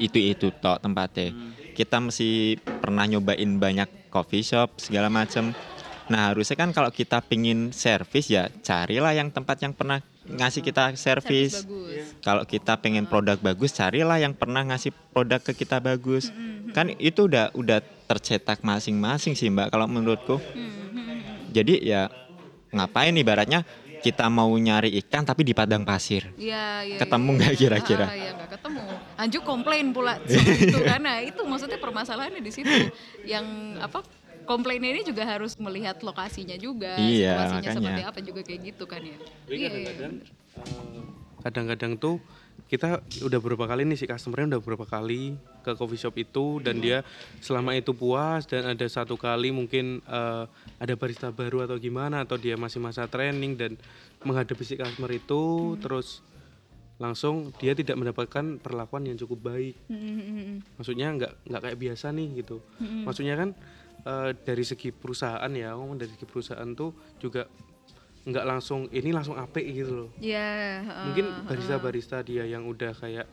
itu-itu tok tempatnya. Kita mesti pernah nyobain banyak coffee shop segala macam. Nah harusnya kan kalau kita pingin servis ya carilah yang tempat yang pernah ngasih kita Servis servis. Kalau kita pengen produk bagus, carilah yang pernah ngasih produk ke kita bagus. Kan itu udah udah tercetak masing-masing sih Mbak kalau menurutku. Jadi ya ngapain ibaratnya kita mau nyari ikan tapi di padang pasir. Iya, iya. Ketemu iya, nggak iya. kira-kira? Ah, Iya, nggak ketemu. Anjuk komplain pula (laughs) itu karena itu maksudnya permasalahannya di situ. Yang apa? Komplainnya ini juga harus melihat lokasinya juga, Iya, situasinya makanya. seperti apa juga kayak gitu kan ya. Iya, iya, kadang-kadang eh, kadang-kadang tuh kita udah beberapa kali nih si customernya udah beberapa kali ke coffee shop itu dan dia selama itu puas dan ada satu kali mungkin eh, ada barista baru atau gimana atau dia masih masa training dan menghadapi si customer itu terus langsung dia tidak mendapatkan perlakuan yang cukup baik. Maksudnya nggak nggak kayak biasa nih gitu. Maksudnya kan eh, dari segi perusahaan ya ngomong dari segi perusahaan tuh juga nggak langsung ini langsung apik gitu loh. Iya, heeh. mungkin barista-barista dia yang udah kayak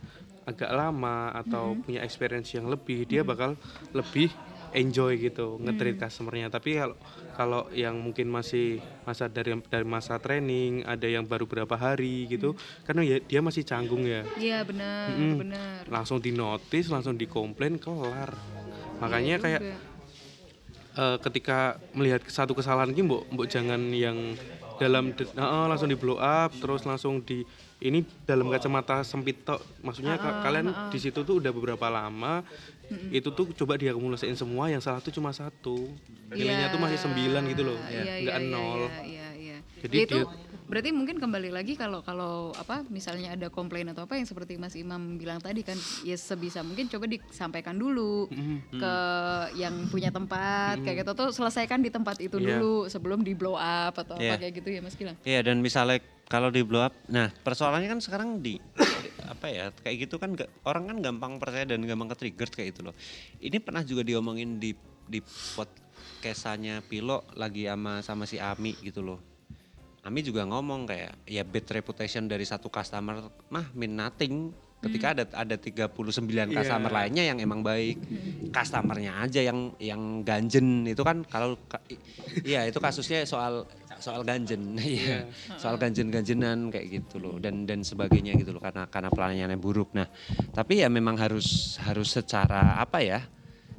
agak lama atau punya experience yang lebih dia bakal lebih enjoy gitu nge-treat customernya. Tapi kalau kalau yang mungkin masih masa dari dari masa training ada yang baru berapa hari gitu karena ya dia masih canggung ya. Iya, benar, Mm-mm. benar. langsung di notice langsung dikomplain kelar. Makanya Iya kayak eh, ketika melihat satu kesalahan ini mbok mbok jangan yang dalam de- Heeh, langsung di blow up terus langsung di ini dalam kacamata sempit tok. Maksudnya ka- kalian di situ tuh udah beberapa lama itu tuh coba diakumulasiin semua yang salah tuh cuma satu. Nilainya Iya. tuh masih sembilan gitu loh Iya, nggak iya, nol. Jadi itu dia- berarti mungkin kembali lagi kalau kalau apa misalnya ada komplain atau apa yang seperti Mas Imam bilang tadi kan ya sebisa mungkin coba disampaikan dulu ke yang punya tempat kayak gitu tuh selesaikan di tempat itu Iya. dulu sebelum di blow up atau Iya. apa kayak gitu ya Mas Gilang. Iya dan misalnya kalau di blow up, nah persoalannya kan sekarang di apa ya kayak gitu kan orang kan gampang percaya dan gampang ke trigger kayak gitu loh. Ini pernah juga diomongin di di podcastnya Pilo lagi sama sama si Ami gitu loh. Ami juga ngomong kayak ya bad reputation dari satu customer mah mean nothing ketika ada ada 39 customer lainnya yang emang baik. Customernya aja yang yang ganjen itu kan kalau iya itu kasusnya soal soal ganjen (laughs) iya soal ganjen-ganjenan kayak gitu loh dan dan sebagainya gitu loh karena karena pelayanannya buruk. Nah, tapi ya memang harus harus secara apa ya?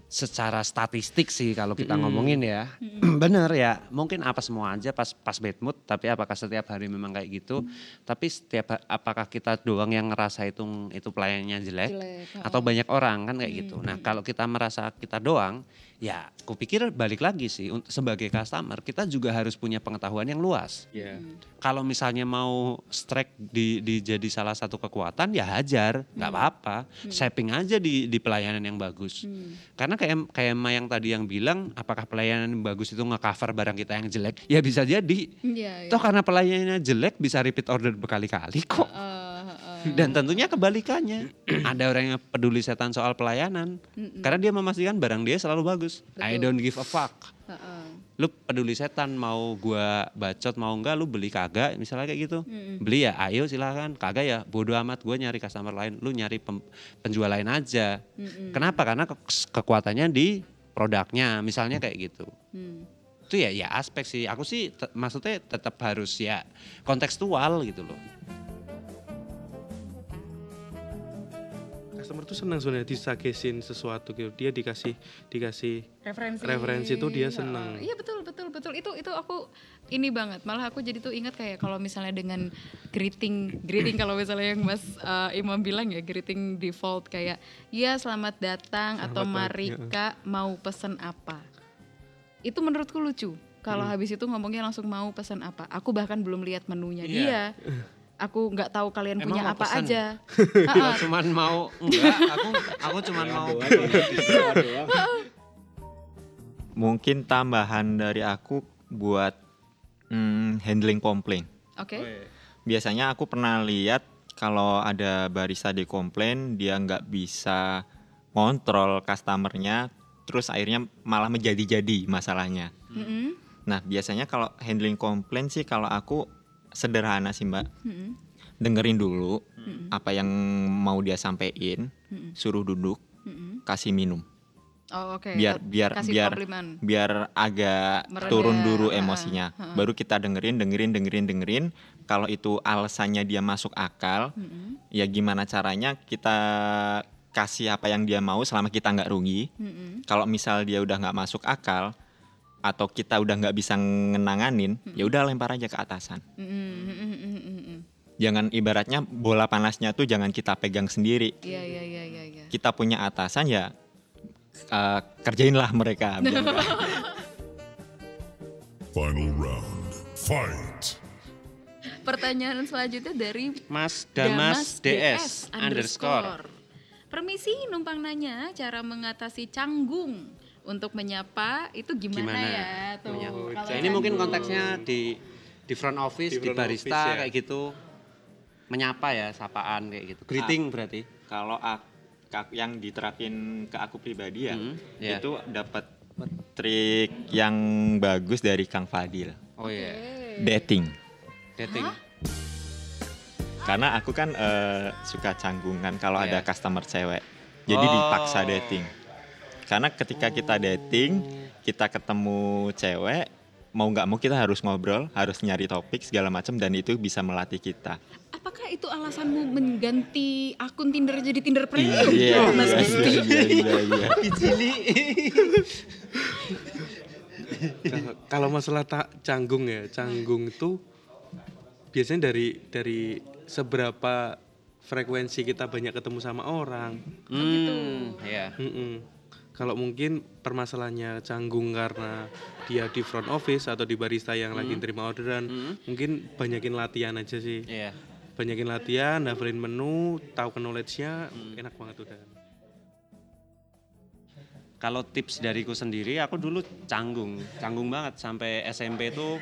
Secara statistik sih kalau kita ngomongin ya. (clears throat) Bener ya mungkin apa semua aja pas pas bad mood tapi apakah setiap hari memang kayak gitu? Tapi setiap apakah kita doang yang ngerasa itu itu pelayanannya jelek, Jelek, atau banyak orang kan kayak gitu. Nah kalau kita merasa kita doang ya kupikir balik lagi sih sebagai customer kita juga harus punya pengetahuan yang luas. Ya. kalau misalnya mau strike di, di jadi salah satu kekuatan ya hajar nggak apa-apa. Shaping aja di di pelayanan yang bagus. Karena kayak kayak Ma yang tadi yang bilang apakah pelayanan yang bagus itu nge-cover barang kita yang jelek? Ya bisa jadi. Iya, iya. toh karena pelayanannya jelek bisa repeat order berkali-kali kok. Eh, eh, dan tentunya kebalikannya. Ada orang yang peduli setan soal pelayanan. Karena dia memastikan barang dia selalu bagus. I Betul. don't give a fuck. Eh, eh. Lu peduli setan mau gua bacot mau enggak lu beli kagak misalnya kayak gitu. Beli ya ayo silahkan kagak ya bodo amat gua nyari customer lain lu nyari pem- penjual lain aja. Kenapa? Karena ke- kekuatannya di produknya misalnya kayak gitu. Hmm. itu ya ya aspek sih. Aku sih maksudnya tetap harus ya kontekstual gitu loh Customer tuh senang sebenarnya disakesin sesuatu gitu. Dia dikasih dikasih referensi Referensi tuh dia Heeh. seneng. iya betul betul betul itu itu aku ini banget malah aku jadi tuh ingat kayak kalau misalnya dengan greeting greeting kalau misalnya yang Mas uh, Imam bilang ya greeting default kayak ya selamat datang atau Selamat mari pagi, kak mau pesen apa itu menurutku lucu kalau Hmm. habis itu ngomongnya langsung mau pesan apa aku bahkan belum lihat menunya Iya. dia (laughs) aku nggak tahu kalian Emang punya apa pesen? aja (laughs) cuman mau enggak aku aku cuman mau Mungkin tambahan dari aku buat mm, handling komplain. oke Biasanya aku pernah lihat kalau ada barista di komplain dia nggak bisa kontrol customernya, terus akhirnya malah menjadi-jadi masalahnya. Mm-mm. Nah biasanya kalau handling komplain sih kalau aku sederhana sih mbak, Mm-mm. dengerin dulu apa yang mau dia sampein, suruh duduk, Mm-mm. kasih minum, oh oke biar biar kasih biar komplimen. biar agak Mereda, turun dulu emosinya. ha-ha. Baru kita dengerin, dengerin, dengerin, dengerin. Kalau itu alasannya dia masuk akal, Mm-mm. ya gimana caranya kita kasih apa yang dia mau selama kita nggak rugi. Mm-mm. Kalau misal dia udah nggak masuk akal atau kita udah nggak bisa ngenanganin, ya udah lempar aja ke atasan. Mm-mm. Jangan ibaratnya bola panasnya tuh jangan kita pegang sendiri. Iya iya iya iya. iya. Kita punya atasan ya eh, kerjainlah mereka. (laughs) Final round. Fight. Pertanyaan selanjutnya dari Mas Damas DS underscore. Permisi numpang nanya cara mengatasi canggung untuk menyapa itu gimana, Gimana? ya tuh. Kalau Ini mungkin konteksnya di di front office, Di di, front barista office, ya. kayak gitu. Menyapa ya, sapaan kayak gitu. Greeting berarti. kalau yang diterapin ke aku pribadi ya Hmm, iya. itu dapat trik yang bagus dari Kang Fadil Oh iya. dating Dating. karena aku kan eh, suka canggungan kalau Iya. ada customer cewek jadi Oh. dipaksa dating karena ketika kita dating kita ketemu cewek mau nggak mau kita harus ngobrol harus nyari topik segala macam dan itu bisa melatih kita Apakah itu alasanmu mengganti akun Tinder jadi Tinder Premium? iya Mas iya Gusti? iya iya, iya. Kalau- (laughs) Kalau masalah tak canggung ya, canggung itu biasanya dari dari seberapa frekuensi kita banyak ketemu sama orang. Hmm, iya. Mm-mm. Kalau mungkin permasalahannya canggung karena dia di front office atau di barista yang lagi terima orderan, mungkin banyakin latihan aja sih. Iya. Banyakin latihan, hafalin menu, tahu knowledge-nya, enak banget udah. Kalau tips dariku sendiri, aku dulu canggung, canggung banget sampai SMP itu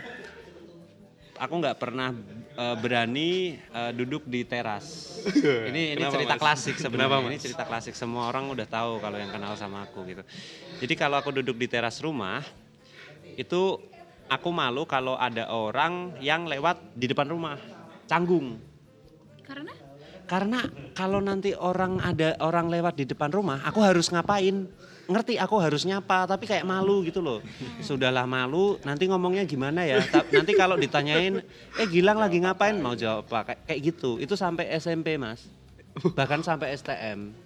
aku nggak pernah eh, berani eh, duduk di teras. ini ini Kenapa, cerita Mas? klasik sebenarnya. Ini cerita klasik semua orang udah tahu kalau yang kenal sama aku gitu. Jadi kalau aku duduk di teras rumah itu aku malu kalau ada orang yang lewat di depan rumah. Canggung. Karena Karena kalau nanti orang ada orang lewat di depan rumah, aku harus ngapain? Ngerti aku harus nyapa, tapi kayak malu gitu loh. Sudahlah malu, nanti ngomongnya gimana ya? Nanti kalau ditanyain, eh Gilang lagi ngapain? Mau jawab apa? Kayak- Kayak gitu. Itu sampai SMP mas, bahkan sampai STM.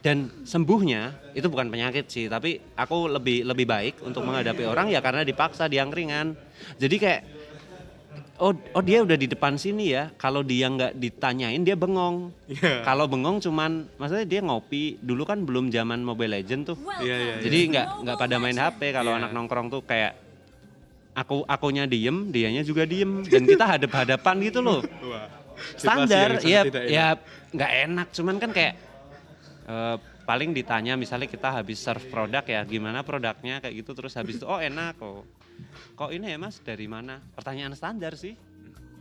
Dan sembuhnya itu bukan penyakit sih, tapi aku lebih lebih baik untuk menghadapi orang ya karena dipaksa diangkringan. Jadi kayak oh oh dia udah di depan sini ya. Kalau dia nggak ditanyain dia bengong. Iya. Kalau bengong cuman maksudnya dia ngopi. Dulu kan belum zaman Mobile Legend tuh. Iya, iya. Jadi nggak nggak pada main HP. Kalau Iya. anak nongkrong tuh kayak aku akunya diem, dianya juga diem dan kita hadap-hadapan gitu loh. (laughs) Standar ya ya nggak enak cuman kan kayak eh, paling ditanya misalnya kita habis serve produk ya gimana produknya kayak gitu terus habis itu oh enak kok kok ini ya mas dari mana pertanyaan standar sih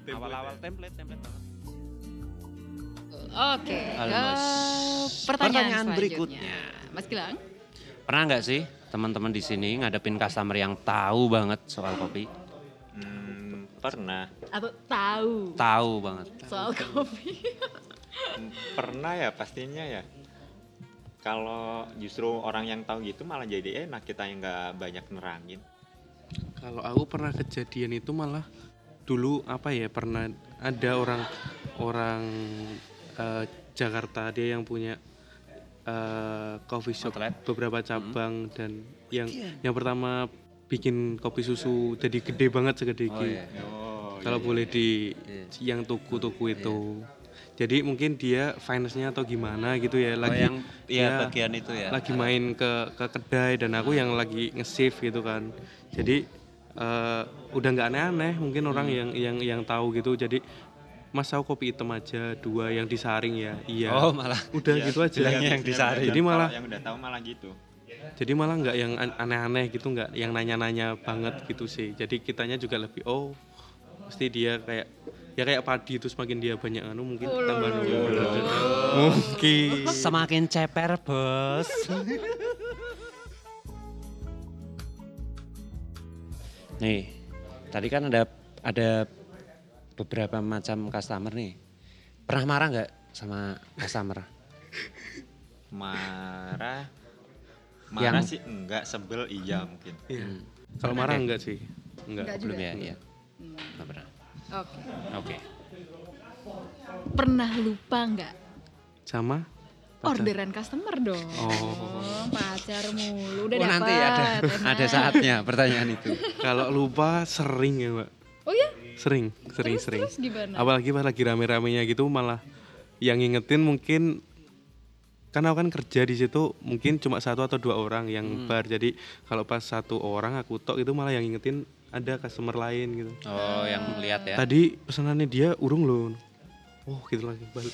awal-awal template template banget. Oke. Halo, eh, Mas. pertanyaan, Pertanyaan selanjutnya. berikutnya. Mas Gilang. pernah nggak sih teman-teman di sini ngadepin customer yang tahu banget soal kopi Hmm, pernah. Atau tahu tahu banget soal kopi. (laughs) Pernah ya pastinya ya. Kalau justru orang yang tahu gitu malah jadi enak kita yang nggak banyak nerangin. Kalau aku pernah kejadian itu malah dulu apa ya pernah ada orang orang eh, Jakarta dia yang punya eh, coffee shop Outlet. beberapa cabang dan yang yang pertama bikin kopi susu jadi gede banget segede oh gini. iya Kalau boleh di yang tuku-tuku itu. Jadi mungkin dia finance-nya atau gimana gitu ya oh, lagi yang ya, ya, bagian itu ya. lagi main ke ke kedai dan aku yang lagi nge-save gitu kan. Jadi eh, udah nggak aneh-aneh mungkin orang Hmm. yang yang yang tahu gitu. Jadi mas aku kopi hitam aja dua yang disaring ya. Iya. Oh malah. Udah Iya, gitu aja. Yang Biasanya disaring. Jadi malah- yang udah tahu malah gitu. jadi malah nggak yang an- aneh-aneh gitu nggak yang nanya-nanya banget gitu sih. Jadi kitanya juga lebih oh pasti dia kayak ya kayak padi itu semakin dia banyak anu mungkin tambah nunggu. Mungkin. Semakin ceper bos. Nih tadi kan ada ada beberapa macam customer nih. Pernah marah nggak sama customer? Marah. Marah Yang- sih enggak, sebel iya mungkin. Iya. kalau marah enggak sih? Enggak. Enggak belum ya iya. Nggak pernah Oke. oke Pernah lupa nggak sama pacar. orderan customer dong? Oh. pacar mulu udah oh dapat. nanti ada enak. ada saatnya pertanyaan itu Kalau lupa sering ya mbak, Oh ya? sering, sering, Terus, sering. terus gimana? Apalagi pas lagi rame-ramenya gitu malah yang ngingetin mungkin karena aku kan kerja di situ mungkin cuma satu atau dua orang yang Hmm. bar jadi kalau pas satu orang aku tok itu malah yang ngingetin ada customer lain gitu. oh yang lihat ya? Tadi pesanannya dia urung loh. Oh gitu lagi balik.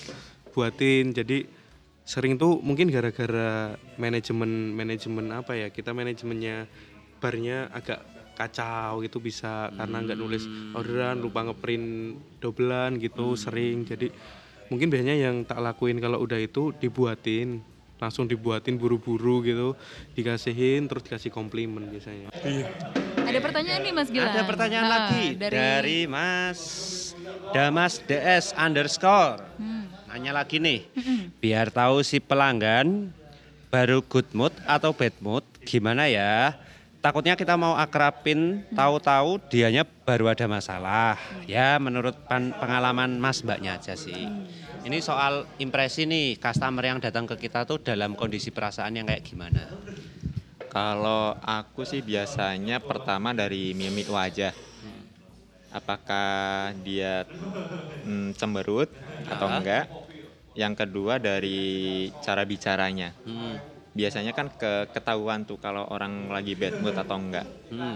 Buatin jadi sering tuh mungkin gara-gara manajemen manajemen apa ya kita manajemennya barnya agak kacau gitu bisa karena nggak nulis orderan lupa ngeprint dobelan gitu sering. Jadi mungkin biasanya yang tak lakuin kalau udah itu dibuatin langsung dibuatin buru-buru gitu dikasihin terus dikasih komplimen biasanya Ada pertanyaan nih Mas Gilang. Ada pertanyaan Nah, lagi dari... Mas Damas DS underscore. Hmm. Nanya lagi nih, biar tahu si pelanggan baru good mood atau bad mood, gimana ya? Takutnya kita mau akrapin, tahu-tahu dianya baru ada masalah. Ya menurut pan- pengalaman Mas Mbaknya aja sih. Ini soal impresi nih, customer yang datang ke kita tuh dalam kondisi perasaan yang kayak gimana? Kalau aku sih biasanya pertama dari mimik wajah. Apakah dia mm, cemberut atau enggak? Yang kedua dari cara bicaranya. Hmm. Biasanya kan ke ketahuan tuh kalau orang lagi bad mood atau enggak. Hmm.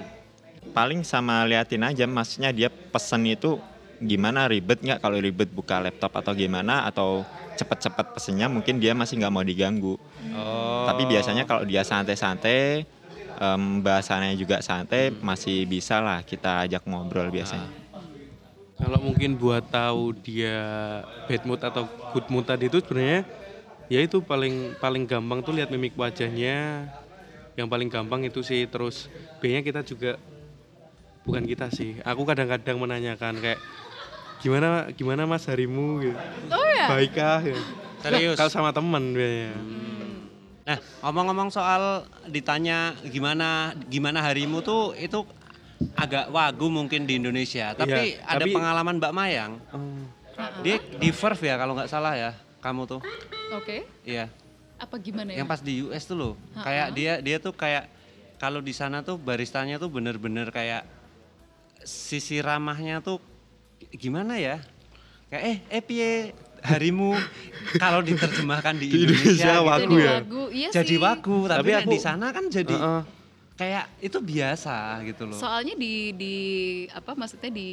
Paling sama liatin aja maksudnya dia pesen itu gimana ribet nggak kalau ribet buka laptop atau gimana atau cepet-cepet pesennya mungkin dia masih nggak mau diganggu. Oh. Tapi biasanya kalau dia santai-santai, em, bahasannya juga santai, masih bisa lah kita ajak ngobrol biasanya. Kalau mungkin buat tahu dia bad mood atau good mood tadi itu sebenarnya ya itu paling paling gampang tuh lihat mimik wajahnya. Yang paling gampang itu sih terus B-nya kita juga bukan kita sih. Aku kadang-kadang menanyakan kayak gimana gimana Mas harimu gitu. Oh ya? Baikkah? gitu. Serius? Kalau sama temen biasanya. Nah, ngomong-ngomong soal ditanya gimana gimana harimu tuh itu agak wagu mungkin di Indonesia. Tapi Iya, ada tapi- pengalaman Mbak Mayang. Oh. Dia di Verve ya kalau nggak salah ya, kamu tuh. Oke. Iya. Apa gimana ya? Yang pas di US tuh loh. Ha-ha. Kayak dia dia tuh kayak kalau di sana tuh baristanya tuh bener-bener kayak sisi ramahnya tuh gimana ya? Kayak eh eh piye harimu (laughs) kalau diterjemahkan di Di Indonesia, Indonesia gitu. wagu jadi ya? wagu. Iya jadi sih. wagu tapi, Tapi nek aku- di sana kan jadi Heeh. Kayak itu biasa gitu loh. Soalnya di di apa maksudnya di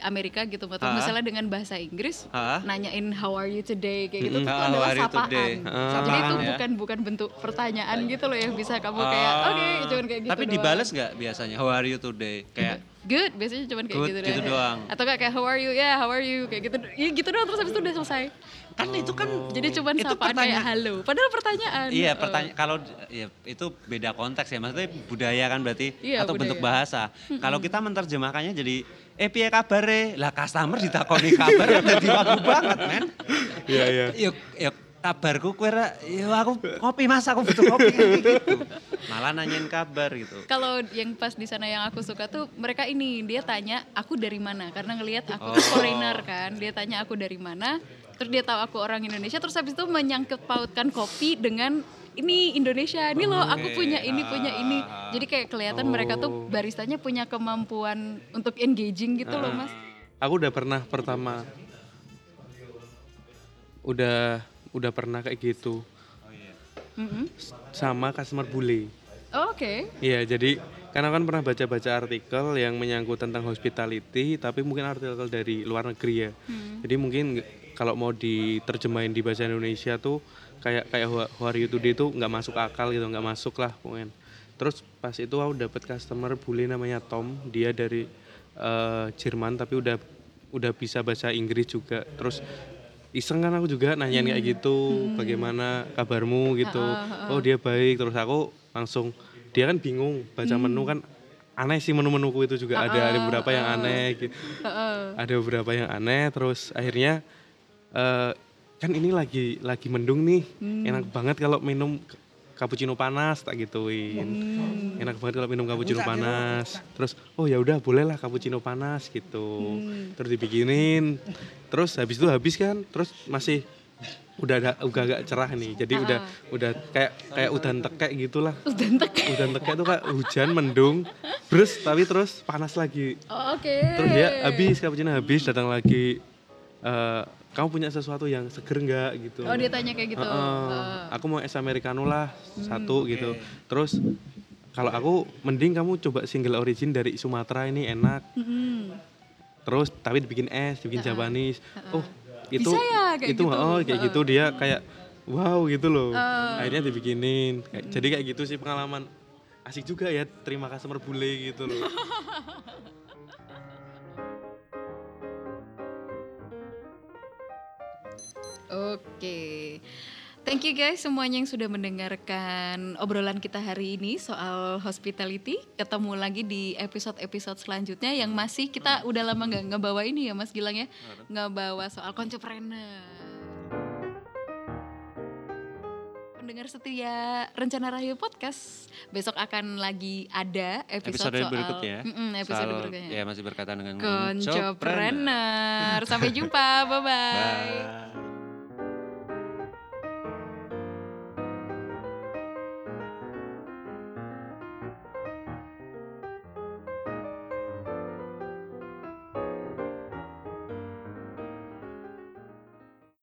Amerika gitu atau Ha? misalnya dengan bahasa Inggris Ha? nanyain how are you today kayak gitu Mm-mm. tuh How adalah sapaan. today? Jadi itu ya. bukan bukan bentuk pertanyaan gitu loh yang bisa kamu kayak Oh. oke cuman kayak gitu Tapi doang. dibales nggak biasanya? How are you today? Kayak good biasanya cuman kayak Good, gitu, gitu doang. Atau kayak kayak how are you? Ya, how are you? Kayak gitu. Ya gitu doang terus habis itu udah selesai. kan itu kan Jadi cuman itu sapaan kayak pertanyaan- halo. Padahal pertanyaan. Iya, Eh, pertanyaan kalau ya itu beda konteks ya. Maksudnya budaya kan berarti Iya, atau bentuk budaya. bahasa. Kalau kita menerjemahkannya jadi eh piye kabare? Lah customer ditakoni kabar dadi wagu banget, men. Iya iya. Yuk, yuk kabarku kue ra- ya aku kopi mas aku butuh kopi. (laughs) Gitu. Malah nanyain kabar gitu. Kalau yang pas di sana yang aku suka tuh mereka ini dia tanya aku dari mana? Karena ngelihat aku Oh. tuh foreigner kan dia tanya aku dari mana? Terus dia tahu aku orang Indonesia terus habis itu menyangkut pautkan kopi dengan ini Indonesia. Ini loh aku punya ini punya ini. Ah. jadi kayak kelihatan mereka tuh baristanya punya kemampuan untuk engaging gitu loh mas. Aku udah pernah pertama udah udah pernah kayak gitu Mm-mm. sama customer bully. Oh, oke Iya, jadi karena kan pernah baca-baca artikel yang menyangkut tentang hospitality, tapi mungkin artikel dari luar negeri ya. Jadi mungkin kalau mau diterjemahin di bahasa Indonesia tuh kayak kayak How- How are you today tuh nggak masuk akal gitu, nggak masuk lah pokoknya. Terus pas itu aku dapat customer bully namanya Tom, dia dari eh, Jerman tapi udah udah bisa bahasa Inggris juga. Terus iseng kan aku juga nanyain kayak gitu, bagaimana kabarmu gitu. Oh dia baik, terus aku langsung dia kan bingung baca menu kan aneh sih menu-menuku itu juga. Ada ada beberapa yang aneh gitu. Ada beberapa yang aneh terus akhirnya eh, kan ini lagi lagi mendung nih. Enak banget kalau minum cappuccino panas tak gituin. Enak banget kalau minum cappuccino panas. Terus oh ya udah bolehlah cappuccino panas gitu. Terus dibikinin. Terus habis itu habis kan terus masih udah ada udah agak cerah nih. Jadi udah udah kayak kayak udan tekek gitulah. udah entek Udan tekek tuh kayak hujan mendung. Terus tapi terus panas lagi. Oh, oke Terus dia habis cappuccino habis datang lagi eh, kamu punya sesuatu yang seger nggak gitu. oh dia tanya kayak gitu Heeh. Eh, Aku mau es americano lah satu gitu. Terus kalau aku mending kamu coba single origin dari Sumatera ini enak. mm-mm. Terus tapi dibikin es, dibikin Japanese. Oh itu Bisa ya kayak itu gitu? oh kayak gitu dia kayak wow gitu loh. Oh. Akhirnya dibikinin. Kayak- Jadi kayak gitu sih pengalaman asik juga ya terima customer bule gitu loh. (laughs) Oke. Thank you guys semuanya yang sudah mendengarkan obrolan kita hari ini soal hospitality. Ketemu lagi di episode-episode selanjutnya yang masih kita udah lama nggak ngebawa ini ya Mas Gilang ya. Ngebawa soal entrepreneur. Pendengar setia Rencana Rahayu Podcast besok akan lagi ada episode, Episode soal berikutnya. Mm-mm, episode Soal- berikutnya. Ya masih berkaitan dengan Konco Sampai jumpa. (laughs) Bye-bye. Bye.